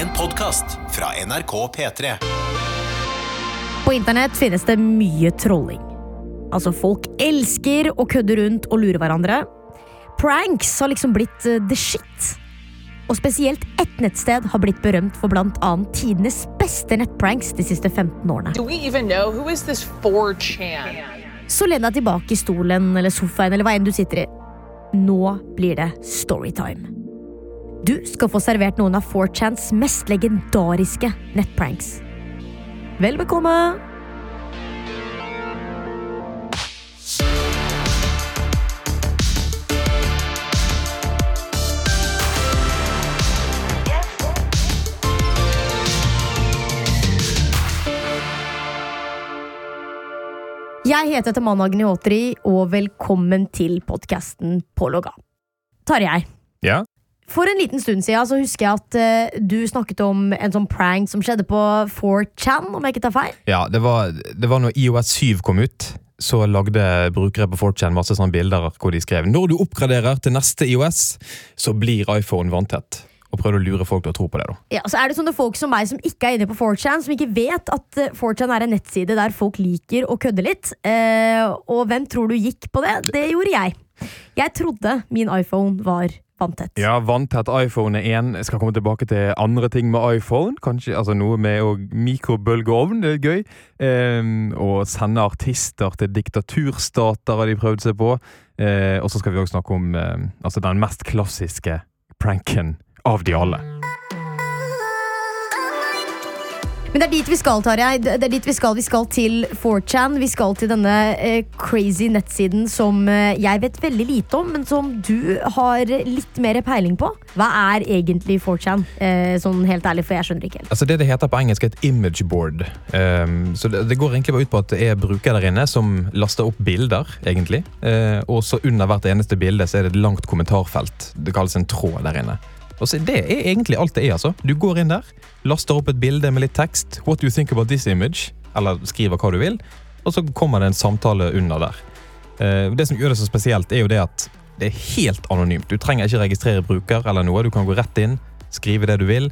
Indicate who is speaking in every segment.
Speaker 1: En podkast fra NRK P3.
Speaker 2: På internett finnes det mye trolling. Altså, folk elsker å kødde rundt og lure hverandre. Pranks har liksom blitt eh, the shit. Og spesielt ett nettsted har blitt berømt for blant annet tidenes beste nettpranks de siste 15 årene.
Speaker 3: Do we even know who is this 4chan?
Speaker 2: Så len deg tilbake i stolen eller sofaen eller hva enn du sitter i. Nå blir det storytime. Du skal få servert noen av 4chans mest legendariske nettpranks. Vel bekomme! Jeg heter Tamanna Gniotri, og velkommen til podkasten Pålogga. Tarjei,
Speaker 4: Ja,
Speaker 2: for en liten stund siden så husker jeg at uh, du snakket om en sånn prank som skjedde på 4chan, om jeg ikke tar feil.
Speaker 4: ja det, var, det var når IOS 7 kom ut. Så lagde brukere på 4chan masse sånne bilder hvor de skrev Når du oppgraderer til neste IOS, så blir iPhone vanntett. Og prøvde å lure folk til å tro på det. da.
Speaker 2: Ja, så er det sånne folk som meg som ikke er inne på 4chan, som ikke vet at eh, 4chan er en nettside der folk liker å kødde litt. Eh, og hvem tror du gikk på det? Det gjorde jeg. Jeg trodde min iPhone var vanntett.
Speaker 4: Ja, Vanntett iPhone er én. Skal komme tilbake til andre ting med iPhone. Kanskje altså Noe med mikrobølgeovn, det er gøy. Um, og sende artister til diktaturstater har de prøvd seg på. Uh, og så skal vi også snakke om uh, altså den mest klassiske pranken av de alle.
Speaker 2: Men det er dit vi skal, Tarjei. Det er dit Vi skal Vi skal til 4chan. Vi skal til denne eh, crazy nettsiden som eh, jeg vet veldig lite om, men som du har litt mer peiling på. Hva er egentlig 4chan? Eh, sånn helt ærlig, for jeg skjønner ikke helt.
Speaker 4: Altså Det det heter på engelsk, er et image board. Ehm, så det, det går egentlig bare ut på at det er brukere der inne som laster opp bilder, egentlig. Uh, og så under hvert eneste bilde så er det et langt kommentarfelt. Det kalles en tråd der inne. Og så Det er egentlig alt det er. altså. Du går inn der, laster opp et bilde med litt tekst. What do you think about this image? Eller skriver hva du vil. Og så kommer det en samtale under der. Eh, det som gjør det så spesielt, er jo det at det er helt anonymt. Du trenger ikke registrere bruker eller noe. Du kan gå rett inn, skrive det du vil.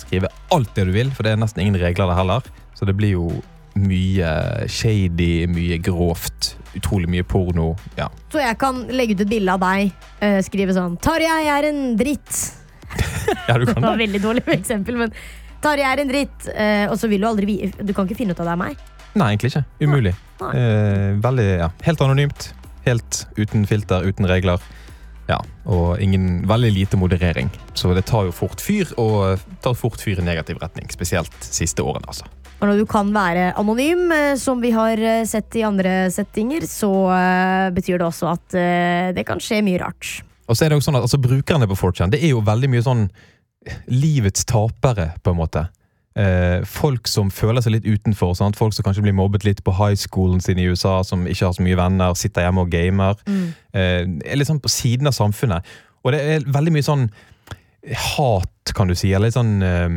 Speaker 4: Skrive alt det du vil, for det er nesten ingen regler der heller. Så det blir jo mye shady, mye grovt, utrolig mye porno. Ja.
Speaker 2: Så jeg kan legge ut et bilde av deg, eh, skrive sånn 'Tarjei er en dritt'.
Speaker 4: ja, du
Speaker 2: Det var veldig dårlig eksempel, men Tarjei er en dritt. Eh, og så vil du aldri Du kan ikke finne ut av det er meg.
Speaker 4: Nei, egentlig ikke. Umulig.
Speaker 2: Nei.
Speaker 4: Eh, veldig, ja. Helt anonymt. Helt uten filter, uten regler. Ja, og ingen, veldig lite moderering. Så det tar jo fort fyr, og tar fort fyr i negativ retning. Spesielt siste årene, altså.
Speaker 2: Og når du kan være anonym, eh, som vi har eh, sett i andre settinger, så eh, betyr det også at eh, det kan skje mye rart.
Speaker 4: Og så er det jo sånn at altså, Brukerne på 4chan det er jo veldig mye sånn livets tapere, på en måte. Eh, folk som føler seg litt utenfor. Sant? Folk som kanskje blir mobbet litt på high schoolen sin i USA, som ikke har så mye venner, sitter hjemme og gamer. Eh, er litt sånn på siden av samfunnet. Og det er veldig mye sånn hat, kan du si, eller litt sånn eh,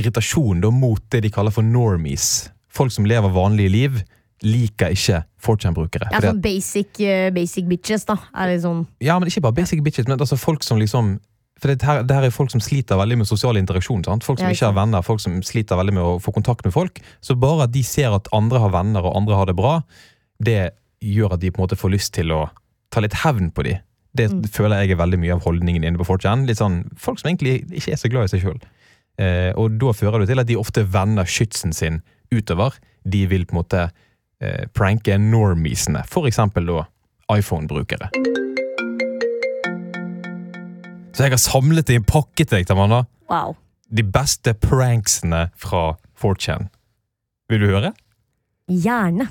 Speaker 4: irritasjon da, mot det de kaller for normies. Folk som lever vanlige liv, liker ikke 4chan-brukere.
Speaker 2: Ja, sånn basic, uh, basic bitches, da. Er det sånn
Speaker 4: ja, men ikke bare basic bitches, men altså folk som liksom For det her, det her er folk som sliter veldig med sosial interaksjon. Sant? Folk som ikke har venner, folk som sliter veldig med å få kontakt med folk. Så bare at de ser at andre har venner og andre har det bra, det gjør at de på en måte får lyst til å ta litt hevn på de. Det
Speaker 2: Mm.
Speaker 4: føler jeg er veldig mye av holdningen inne på 4chan. Litt sånn, folk som egentlig ikke er så glad i seg sjøl. Eh, og da fører det til at de ofte vender skytsen sin utover. De vil på en måte eh, pranke normiesene, eksempel da iPhone-brukere. Så jeg har samlet i en pakke til deg, Tamanna.
Speaker 2: wow.
Speaker 4: De beste pranksene fra 4chan. Vil du høre?
Speaker 2: Gjerne.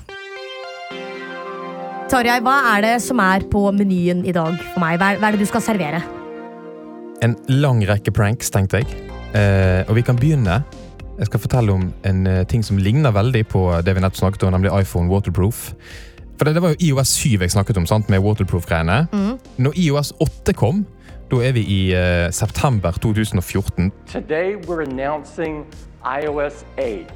Speaker 2: Tarjei, hva er det som er på menyen i dag for meg? Hva er det du skal servere?
Speaker 4: En lang rekke pranks, tenkte jeg. Eh, og vi kan begynne. Jeg skal fortelle om en eh, ting som ligner veldig på det vi nettopp snakket om, nemlig iPhone Waterproof. For det, det var jo IOS 7 jeg snakket om, sant, med waterproof-greiene. Når IOS 8 kom, da er vi i uh, september 2014.
Speaker 5: Today, we're announcing iOS 8.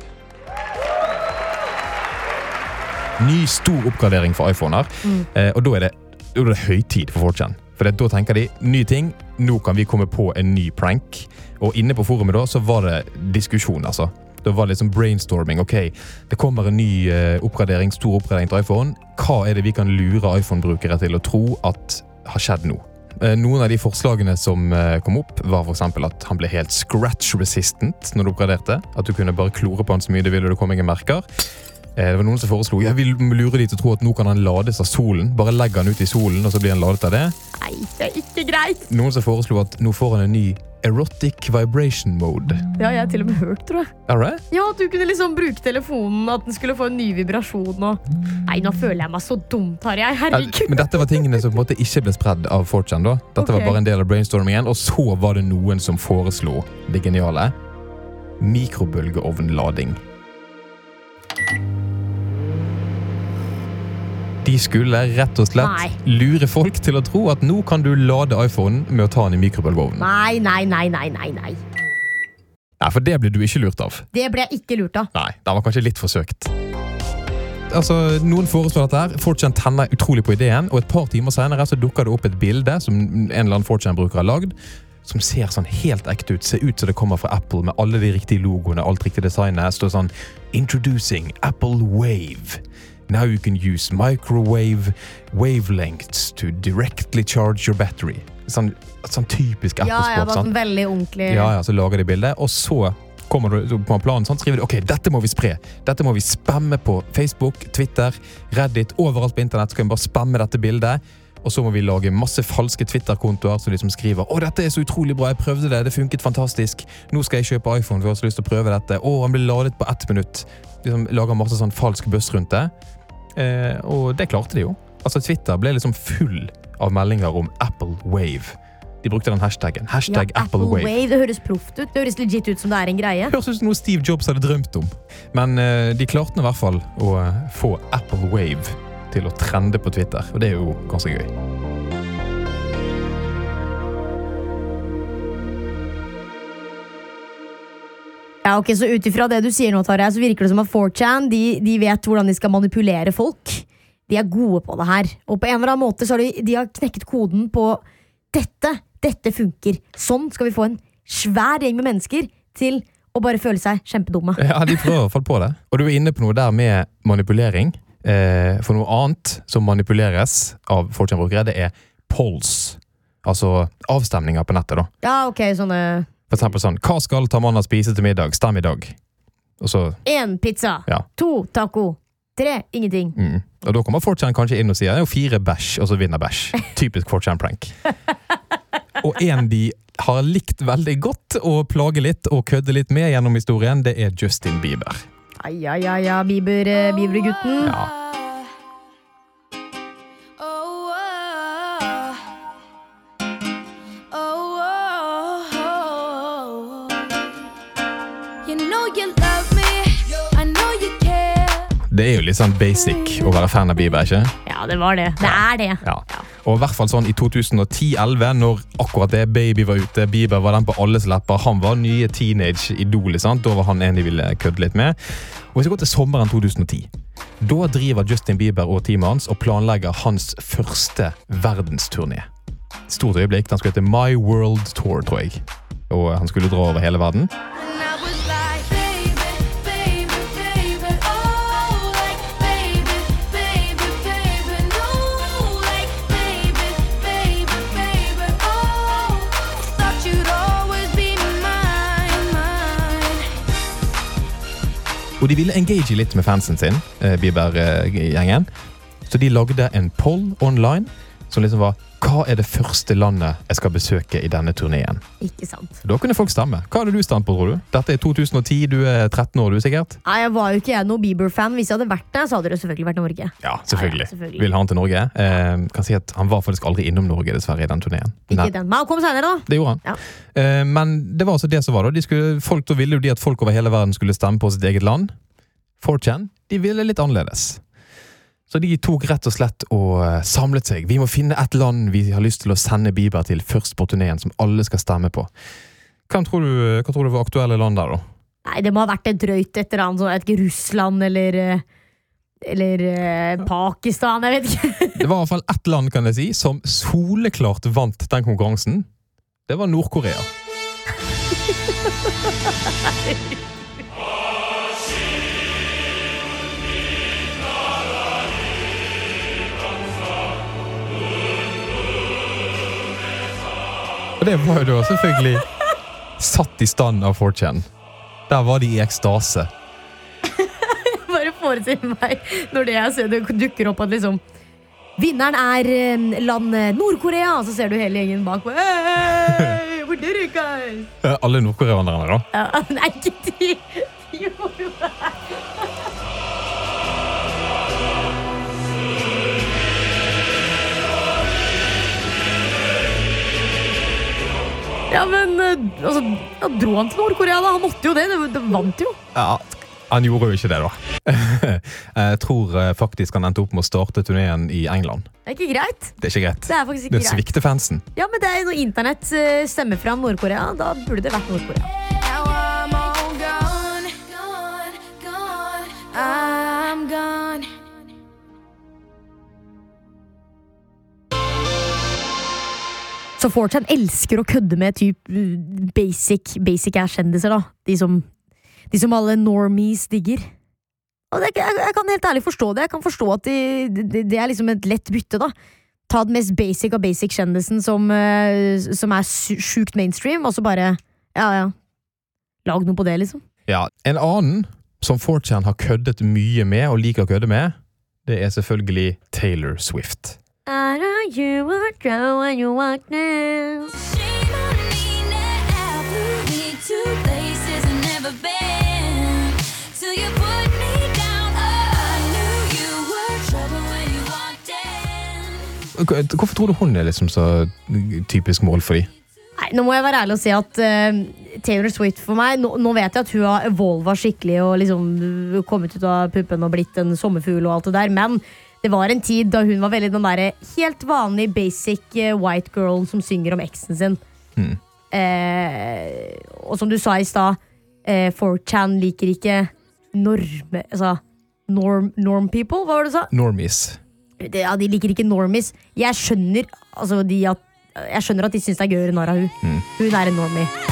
Speaker 4: Ny, stor oppgradering for iPhoner. Eh, og da er, det, da er det høytid for 4chan. For da tenker de ny ting, nå kan vi komme på en ny prank. Og inne på forumet da, så var det diskusjon, altså. Da var det liksom brainstorming. Ok, det kommer en ny eh, oppgradering, stor oppgradering til iPhone. Hva er det vi kan lure iPhone-brukere til å tro at har skjedd nå? Eh, Noen av de forslagene som eh, kom opp, var eksempel at han ble helt scratch resistant når du oppgraderte. At du kunne bare klore på han så mye du ville, og det kom ingen merker. Eh, Det var Noen som foreslo jeg vil lure de til å tro at nå kan han lades av solen. Bare legg han ut i solen, og så blir han ladet av det.
Speaker 2: Nei, det er ikke greit!
Speaker 4: Noen som foreslo at nå får han en ny erotic vibration mode.
Speaker 2: Det har jeg til og med hørt, tror jeg.
Speaker 4: Er det?
Speaker 2: Ja, At du kunne liksom bruke telefonen, at den skulle få en ny vibrasjon. Og... Nei, nå føler jeg meg så dum, Tarjei.
Speaker 4: Ja,
Speaker 2: Herregud.
Speaker 4: Men dette var tingene som på en måte ikke ble spredd av 4chan. da. Dette
Speaker 2: okay.
Speaker 4: var bare en del av brainstormingen, og så var det noen som foreslo det geniale. Mikrobølgeovnlading. De skulle rett og slett
Speaker 2: Nei.
Speaker 4: lure folk til å tro at nå kan du lade iPhonen med å ta den i mikrobølgeovnen.
Speaker 2: Nei, nei, nei, nei, nei, nei.
Speaker 4: Nei, For det ble du ikke lurt av.
Speaker 2: Det ble jeg ikke lurt av.
Speaker 4: Nei, den var kanskje litt forsøkt. Altså, Noen foreslår dette. her, 4chan tenner utrolig på ideen, og et par timer senere så dukker det opp et bilde som en eller annen 4chan-bruker har lagd, som ser sånn helt ekte ut. Ser ut som det kommer fra Apple, med alle de riktige logoene, alt riktig designet. Står sånn Introducing Apple Wave. Now you can use microwave wavelengths to directly charge your battery. Sånn, sånn typisk
Speaker 2: Ja,
Speaker 4: Apple-språk.
Speaker 2: var
Speaker 4: sant?
Speaker 2: sånn veldig ordentlig.
Speaker 4: Ja, ja, så lager de bildet, og så kommer du på planen, sånn, skriver de ok, dette må vi spre. Dette må vi spamme på Facebook, Twitter, Reddit, overalt på internett. Så kan vi bare spamme dette bildet. Og så må vi lage masse falske Twitter-kontoer som de som skriver å, dette er så utrolig bra, jeg prøvde det, det funket fantastisk. Nå skal jeg kjøpe iPhone, for jeg har så lyst til å prøve dette. Å, han ble ladet på ett minutt. Liksom lager masse sånn falsk buzz rundt det. Eh, og det klarte de jo. Altså Twitter ble liksom full av meldinger om Apple Wave. De brukte den hashtaggen.
Speaker 2: Ja,
Speaker 4: Hashtag Apple, Wave.
Speaker 2: Det høres proft ut. Det høres legit ut som det er en greie.
Speaker 4: Høres ut som noe Steve Jobs hadde drømt om. Men eh, de klarte i hvert fall å eh, få Apple Wave til å trende på Twitter, og det er jo ganske gøy.
Speaker 2: Ja, ok, Så ut ifra det du sier nå, Tarjei, så virker det som at 4chan de, de vet hvordan de skal manipulere folk. De er gode på det her. Og på en eller annen måte så har de, de har knekket koden på dette. Dette funker. Sånn skal vi få en svær gjeng med mennesker til å bare føle seg kjempedumme.
Speaker 4: Ja, de prøver i hvert fall på det. Og du er inne på noe der med manipulering. Eh, for noe annet som manipuleres av 4chan-brukere, det er polls. Altså avstemninger på nettet, da.
Speaker 2: Ja, ok, sånne
Speaker 4: For eksempel sånn Hva skal Tamanna spise til middag? Stem i dag. Og så
Speaker 2: Én pizza.
Speaker 4: Ja.
Speaker 2: To taco. Tre ingenting.
Speaker 4: Mm. Og da kommer 4chan kanskje inn og sier det er jo fire bæsj, og så vinner bæsj. Typisk 4chan-prank. og en de har likt veldig godt å plage litt og kødde litt med gjennom historien, det er Justin Bieber.
Speaker 2: Ai, ai, ai, ja, Bieber-gutten. Bieber-gutten.
Speaker 4: Ja. Det er jo litt sånn basic å være fan av Bieber, ikke?
Speaker 2: Ja, det var det. Det er det.
Speaker 4: Ja. Og i hvert fall sånn i 2010-11, når akkurat det Baby var ute, Bieber var den på alles lepper, han var nye teenage-idolet? Da var han en de ville kødde litt med. Og hvis vi går til sommeren 2010, da driver Justin Bieber og teamet hans og planlegger hans første verdensturné. Stort øyeblikk. Den skulle hete My World Tour, tror jeg. Og han skulle dra over hele verden. Og de ville engage litt med fansen sin, eh, Bieber-gjengen. Så de lagde en poll online som liksom var Hva er det første landet jeg skal besøke i denne turneen?
Speaker 2: Ikke sant.
Speaker 4: Da kunne folk stemme. Hva hadde du stemt på, tror du? Dette er 2010, du er 13 år, du sikkert?
Speaker 2: Nei, jeg var jo ikke jeg noe Bieber-fan. Hvis jeg hadde vært det, så hadde det selvfølgelig vært Norge.
Speaker 4: Ja, selvfølgelig.
Speaker 2: Ja, ja, selvfølgelig.
Speaker 4: Vil han til Norge. Eh, kan si at Han var faktisk aldri innom Norge, dessverre, i den turneen.
Speaker 2: Ikke den. Men han kom senere, da.
Speaker 4: det gjorde han.
Speaker 2: Ja.
Speaker 4: Eh, men det var altså det som var. Da. De skulle, folk, da ville jo de at folk over hele verden skulle stemme på sitt eget land. 4chan de ville litt annerledes. Så de tok rett og slett og eh, samlet seg. Vi må finne et land vi har lyst til å sende Bieber til først på turneen, som alle skal stemme på. Hvem tror du, hva tror du var aktuelle land der, da?
Speaker 2: Nei, det må ha vært et drøyt et eller annet, sånn, ikke, Russland eller eh, Eller eh, Pakistan, jeg vet ikke.
Speaker 4: Det var i hvert fall ett land kan jeg si, som soleklart vant den konkurransen. Det var Nord-Korea. det var jo da selvfølgelig satt i stand av 4chan. Der var de i ekstase.
Speaker 2: Bare forestill meg når det jeg ser det dukker opp at liksom Vinneren er landet land eh, Nord-Korea, så ser du hele gjengen bak hey,
Speaker 4: Alle nordkoreanerne, da.
Speaker 2: Ja, nei, ikke de! Ja, men eh, altså, ja, dro han til Nord-Korea, da? Han måtte jo det. Det, det vant jo.
Speaker 4: Ja, han gjorde jo ikke det, da. Jeg tror eh, faktisk han endte opp med å starte turneen i England.
Speaker 2: Det er ikke greit.
Speaker 4: Det er ikke greit.
Speaker 2: Det er faktisk ikke greit.
Speaker 4: Det svikter fansen.
Speaker 2: Ja, men det er når internett eh, stemmer fram Nord-Korea, da burde det vært Nord-Korea.
Speaker 6: I'm gone,
Speaker 2: Så 4chan elsker å kødde med typ uh, basic, basic ass-kjendiser, da. De som, de som alle normies digger. Og det, jeg, jeg kan helt ærlig forstå det. Jeg kan forstå at de, de, det er liksom et lett bytte, da. Ta den mest basic av basic-kjendisen som, uh, som er sjukt mainstream, og så bare Ja, ja. Lag noe på det, liksom.
Speaker 4: Ja, En annen som 4chan har køddet mye med, og liker å kødde med, det er selvfølgelig Taylor Swift.
Speaker 2: I know you a drunk when you walk in.
Speaker 6: Shame on me now. Flew me to places I've never been. Till you put me down. I knew you were trouble when you walked in.
Speaker 4: Hvorfor tror du hun er liksom så typisk mål for de?
Speaker 2: Nei, Nå må jeg være ærlig og si at uh, Taylor Swift for meg Nå, nå vet jeg at hun har evolva skikkelig og liksom uh, kommet ut av puppen og blitt en sommerfugl og alt det der, men det var en tid da hun var veldig den derre helt vanlig basic eh, white girl som synger om eksen sin.
Speaker 4: Mm.
Speaker 2: Eh, og som du sa i stad, eh, 4chan liker ikke norme... Altså norm, norm people, hva var det du sa?
Speaker 4: Normies.
Speaker 2: Det, ja, de liker ikke normies. Jeg skjønner, altså, de at, jeg skjønner at de syns det er gøy å gjøre narr av hun. Hun er en normie.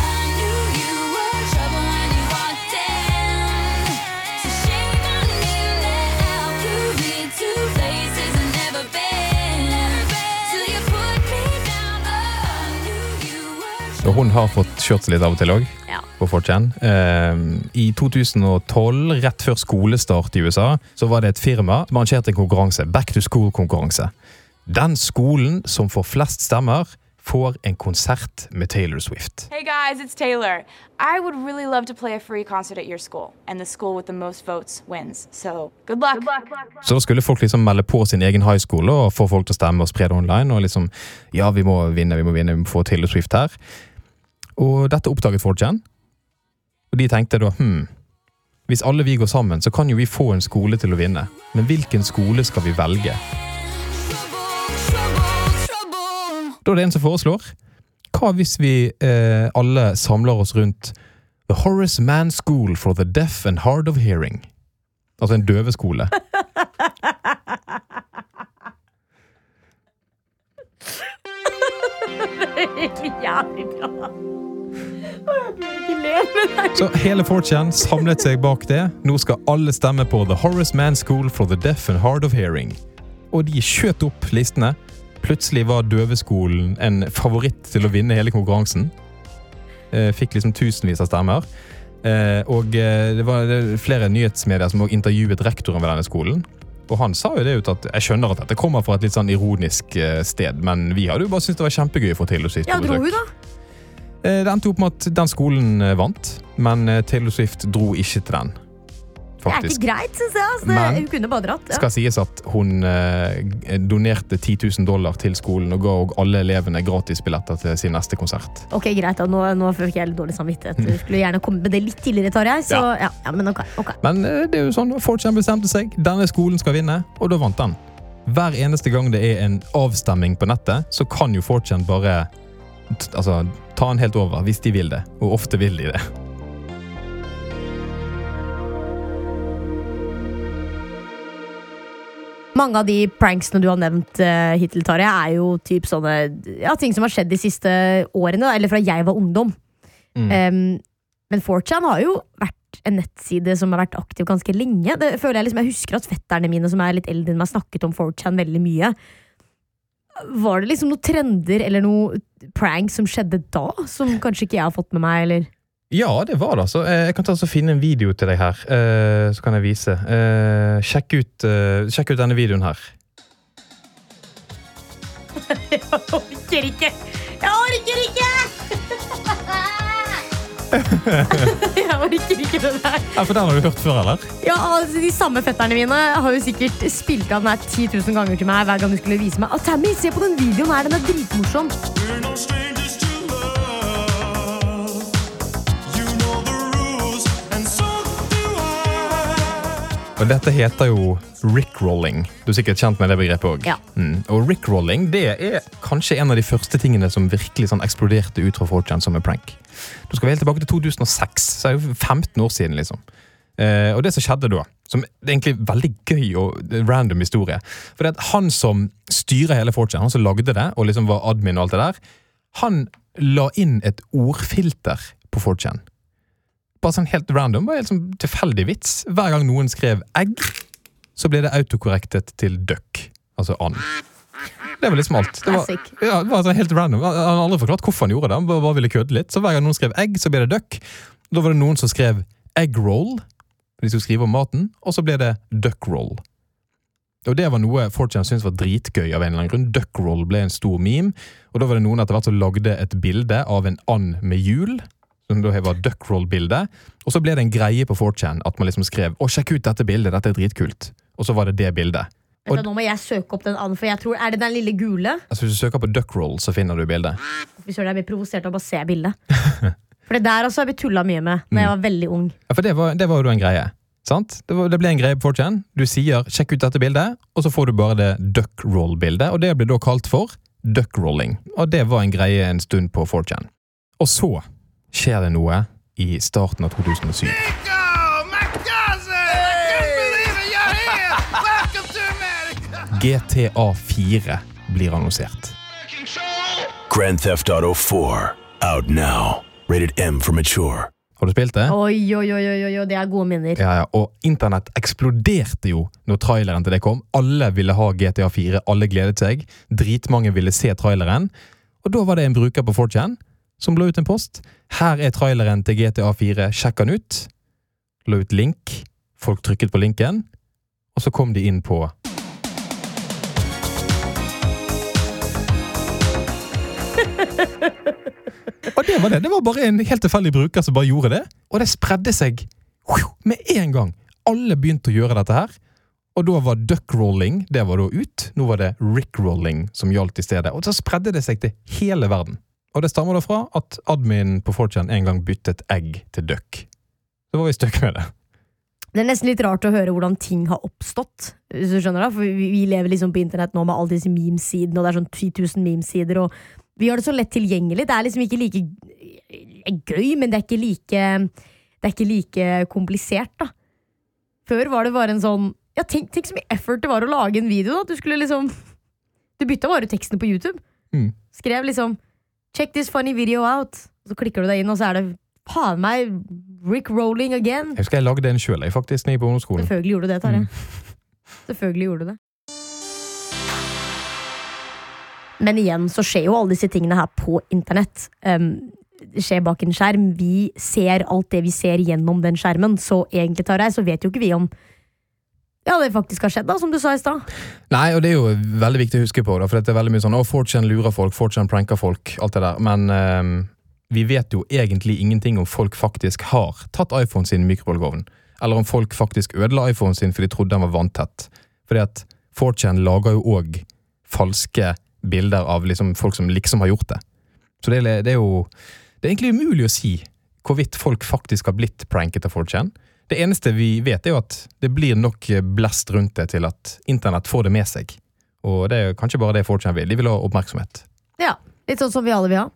Speaker 4: Hun har fått kjørt seg litt av og til òg,
Speaker 2: Ja.
Speaker 4: på 4chan. Eh, I 2012, rett før skolestart i USA, så var det et firma som arrangerte en konkurranse. Back to school-konkurranse. Den skolen som får flest stemmer, får en konsert med Taylor Swift.
Speaker 7: Hey guys, it's Taylor. I would really love to play a free concert at your school, and the school with the most votes wins. So good luck.
Speaker 4: Så da skulle folk liksom melde på sin egen high school og få folk til å stemme og spre det online. Og liksom, ja, vi må vinne, vi må vinne, vi må få Taylor Swift her. Og dette oppdaget 4chan. Og de tenkte da, hm, hvis alle vi går sammen, så kan jo vi få en skole til å vinne. Men hvilken skole skal vi velge? Da er det en som foreslår, hva hvis vi eh, alle samler oss rundt The Horace Mann School for the Deaf and Hard of Hearing? Altså en døveskole.
Speaker 2: Det er Jævlig bra.
Speaker 4: Så hele 4chan samlet seg bak det. Nå skal alle stemme på The Horace Mann School for the Deaf and Hard of Hearing. Og de skjøt opp listene. Plutselig var døveskolen en favoritt til å vinne hele konkurransen. Eh, Fikk liksom tusenvis av stemmer. Eh, Og eh, det var er flere nyhetsmedier som intervjuet rektoren ved denne skolen. Og han sa jo det ut at jeg skjønner at dette kommer fra et litt sånn ironisk sted, men vi hadde jo bare syntes det var kjempegøy å få Swift
Speaker 2: Ja, dro hun, da?
Speaker 4: Eh, Det endte opp med at den skolen eh, vant, men eh, Taylor Swift dro ikke til den.
Speaker 2: Det er ikke greit, syns jeg. Altså.
Speaker 4: Men-
Speaker 2: hun kunne bare dratt. Ja.
Speaker 4: skal sies at hun eh, donerte 10 000 dollar til skolen og ga alle elevene gratisbilletter til sin neste konsert.
Speaker 2: Ok, greit, da. Nå, nå fikk jeg litt dårlig samvittighet. Du skulle gjerne kommet med det litt tidligere, Tarjei. Så ja. Ja, men okay, okay.
Speaker 4: Men eh, det er jo sånn, Fortune bestemte seg. Denne skolen skal vinne, og da vant den. Hver eneste gang det er en avstemming på nettet, så kan jo Fortune bare altså, ta den helt over, hvis de vil det. Og ofte vil de det.
Speaker 2: Mange av de pranksene du har nevnt uh, hittil, Tarjei, er jo typ sånne ja, ting som har skjedd de siste årene, eller fra jeg var ungdom.
Speaker 4: Mm.
Speaker 2: Um, men 4chan har jo vært en nettside som har vært aktiv ganske lenge. Det føler Jeg liksom, jeg husker at fetterne mine som er litt eldre enn meg, snakket om 4chan veldig mye. Var det liksom noen trender eller noe prank som skjedde da, som kanskje ikke jeg har fått med meg? eller?
Speaker 4: Ja, det var det. altså. Eh, Jeg kan ta og finne en video til deg her, eh, så kan jeg vise. Eh, Sjekk ut, sjekk ut denne videoen her.
Speaker 2: Jeg orker ikke! Jeg orker ikke! jeg orker ikke det der.
Speaker 4: Ja, for Den har du hørt før, eller?
Speaker 2: Ja, altså, De samme fetterne mine har jo sikkert spilt av den her 10 000 ganger til meg hver gang de skulle vise meg. «Å, Tammy, se på den videoen her, den er dritmorsom.
Speaker 4: Og Dette heter jo rickrolling. Du er sikkert kjent med det begrepet òg.
Speaker 2: Ja.
Speaker 4: Mm. Og rickrolling det er kanskje en av de første tingene som virkelig sånn eksploderte ut fra 4chan som en prank. Da skal helt tilbake til 2006, så er det jo 15 år siden. liksom. Eh, og det som skjedde da, som det er egentlig veldig gøy og random historie For det at han som styrer hele 4chan, han som lagde det, og liksom var admin og alt det der, han la inn et ordfilter på 4chan. Bare sånn helt random, bare helt sånn tilfeldig vits. Hver gang noen skrev egg, så ble det autokorrektet til duck. Altså and. Det var litt smalt. Det var, ja, det var sånn helt random. Han har aldri forklart hvorfor han gjorde det. Han bare ville kødde litt. Så hver gang noen skrev egg, så ble det duck. Da var det noen som skrev egg roll. De skulle skrive om maten, og så ble det duck roll. Og det var noe 4chan syntes var dritgøy av en eller annen grunn. Duckroll ble en stor meme, og da var det noen etter hvert som lagde et bilde av en and med hjul. Som da var duckroll-bildet. Og så ble det en greie på 4chan at man liksom skrev å sjekk ut dette bildet, dette er dritkult. Og så var det det bildet.
Speaker 2: Vent da, Nå må jeg søke opp den andre, for jeg tror, Er det den lille gule?
Speaker 4: Altså Hvis du søker på duckroll, så finner du bildet.
Speaker 2: Fy søren, jeg blir provosert av å bare se bildet. For det der altså har vi tulla mye med da jeg var veldig ung.
Speaker 4: Ja, For det var, det var jo en greie. Sant? Det, var, det ble en greie på 4chan. Du sier 'sjekk ut dette bildet', og så får du bare det duckroll-bildet. Og det ble da kalt for duckrolling. Og det var en greie en stund på 4chan. Og så skjer det noe i starten av 2007. GTA 4 blir annonsert.
Speaker 1: Grand Theft Auto 4. Out now. Rated M for mature.
Speaker 4: Har du spilt det?
Speaker 2: Oi, oi, oi, oi, oi, det er gode minner.
Speaker 4: Ja, ja, og internett eksploderte jo når traileren til det kom. Alle ville ha GTA 4, alle gledet seg. Dritmange ville se traileren. Og da var det en bruker på 4chan som la ut en post. Her er traileren til GTA 4, sjekk den ut. La ut link. Folk trykket på linken, og så kom de inn på Og det var det. Det var bare en helt tilfeldig bruker som bare gjorde det. Og det spredde seg med en gang. Alle begynte å gjøre dette her. Og da var duckrolling det var da ut. Nå var det rickrolling som gjaldt i stedet. Og så spredde det seg til hele verden. Og det stammer da fra at admin på 4chan en gang byttet egg til duck. Så var vi stuck med det.
Speaker 2: Det er nesten litt rart å høre hvordan ting har oppstått. Hvis du skjønner det, For vi, lever liksom på internett nå med alle disse memesidene, og det er sånn 10 000 memesider, og vi har det så lett tilgjengelig. Det er liksom ikke like gøy, men det er ikke like Det er ikke like komplisert, da. Før var det bare en sånn Ja, tenk, tenk så mye effort det var å lage en video, da. Du skulle liksom Du bytta bare ut tekstene på YouTube.
Speaker 4: Mm.
Speaker 2: Skrev liksom 'Check this funny video out'. Så klikker du deg inn, og så er det faen meg Rick Rolling again.
Speaker 4: Jeg husker jeg lagde en sjøl, faktisk, når jeg på ungdomsskolen.
Speaker 2: Selvfølgelig gjorde du det, Tarjei.
Speaker 4: Mm.
Speaker 2: Selvfølgelig gjorde du det. Men igjen så skjer jo alle disse tingene her på internett. Um, det skjer bak en skjerm. Vi ser alt det vi ser gjennom den skjermen, så egentlig, Tarjei, så vet jo ikke vi om ja, det faktisk har skjedd, da, som du sa i stad.
Speaker 4: Nei, og det er jo veldig viktig å huske på, da, for det er veldig mye sånn å, 4chan lurer folk, 4chan pranker folk, alt det der. Men ehm, vi vet jo egentlig ingenting om folk faktisk har tatt iPhone sin i mikrobølgeovnen. Eller om folk faktisk ødela iPhonen sin fordi de trodde den var vanntett. Fordi at 4chan lager jo òg falske bilder av liksom folk som liksom har gjort det. Så det er, det er jo Det er egentlig umulig å si hvorvidt folk faktisk har blitt pranket av 4chan. Det eneste vi vet, er jo at det blir nok blest rundt det til at internett får det med seg. Og det er kanskje bare det 4chan vil. De vil ha oppmerksomhet.
Speaker 2: Ja, Litt sånn som vi alle vil ha.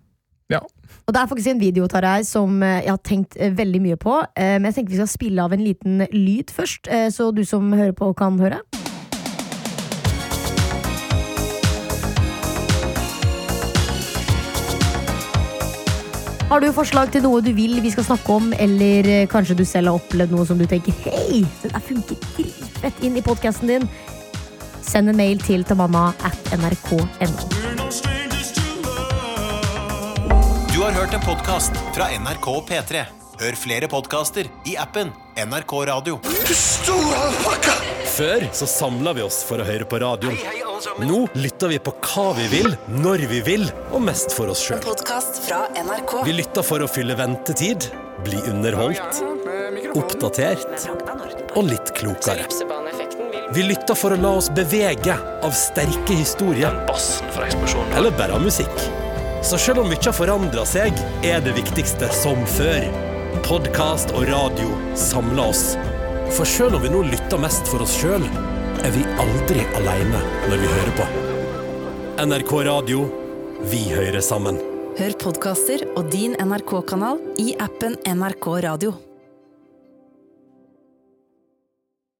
Speaker 4: Ja.
Speaker 2: Og det er faktisk en video Tarjei, som eh, jeg har tenkt eh, veldig mye på. eh, Men jeg tenker vi skal spille av en liten lyd først, eh, så du som hører på, kan høre. Har du forslag til noe du vil vi skal snakke om, eller eh, kanskje du selv har opplevd noe som du tenker hei, det der funker dritfett inn i podkasten din, send en mail til tamanna at nrk.no.
Speaker 8: Du har hørt en podkast fra NRK P3. Hør flere podkaster i appen NRK Radio.
Speaker 9: Før så samla vi oss for å høre på radio. Nå lytter vi på hva vi vil, når vi vil, og mest for oss sjøl. Vi lytter for å fylle ventetid, bli underholdt, oppdatert og litt klokere. Vi lytter for å la oss bevege av sterke historier. Eller bare av musikk. Så selv om mye har forandra seg, er det viktigste som før. Podkast og radio samler oss. For selv om vi nå lytter mest for oss sjøl, er vi aldri aleine når vi hører på. NRK Radio vi hører sammen.
Speaker 10: Hør podkaster og din NRK-kanal i appen NRK Radio.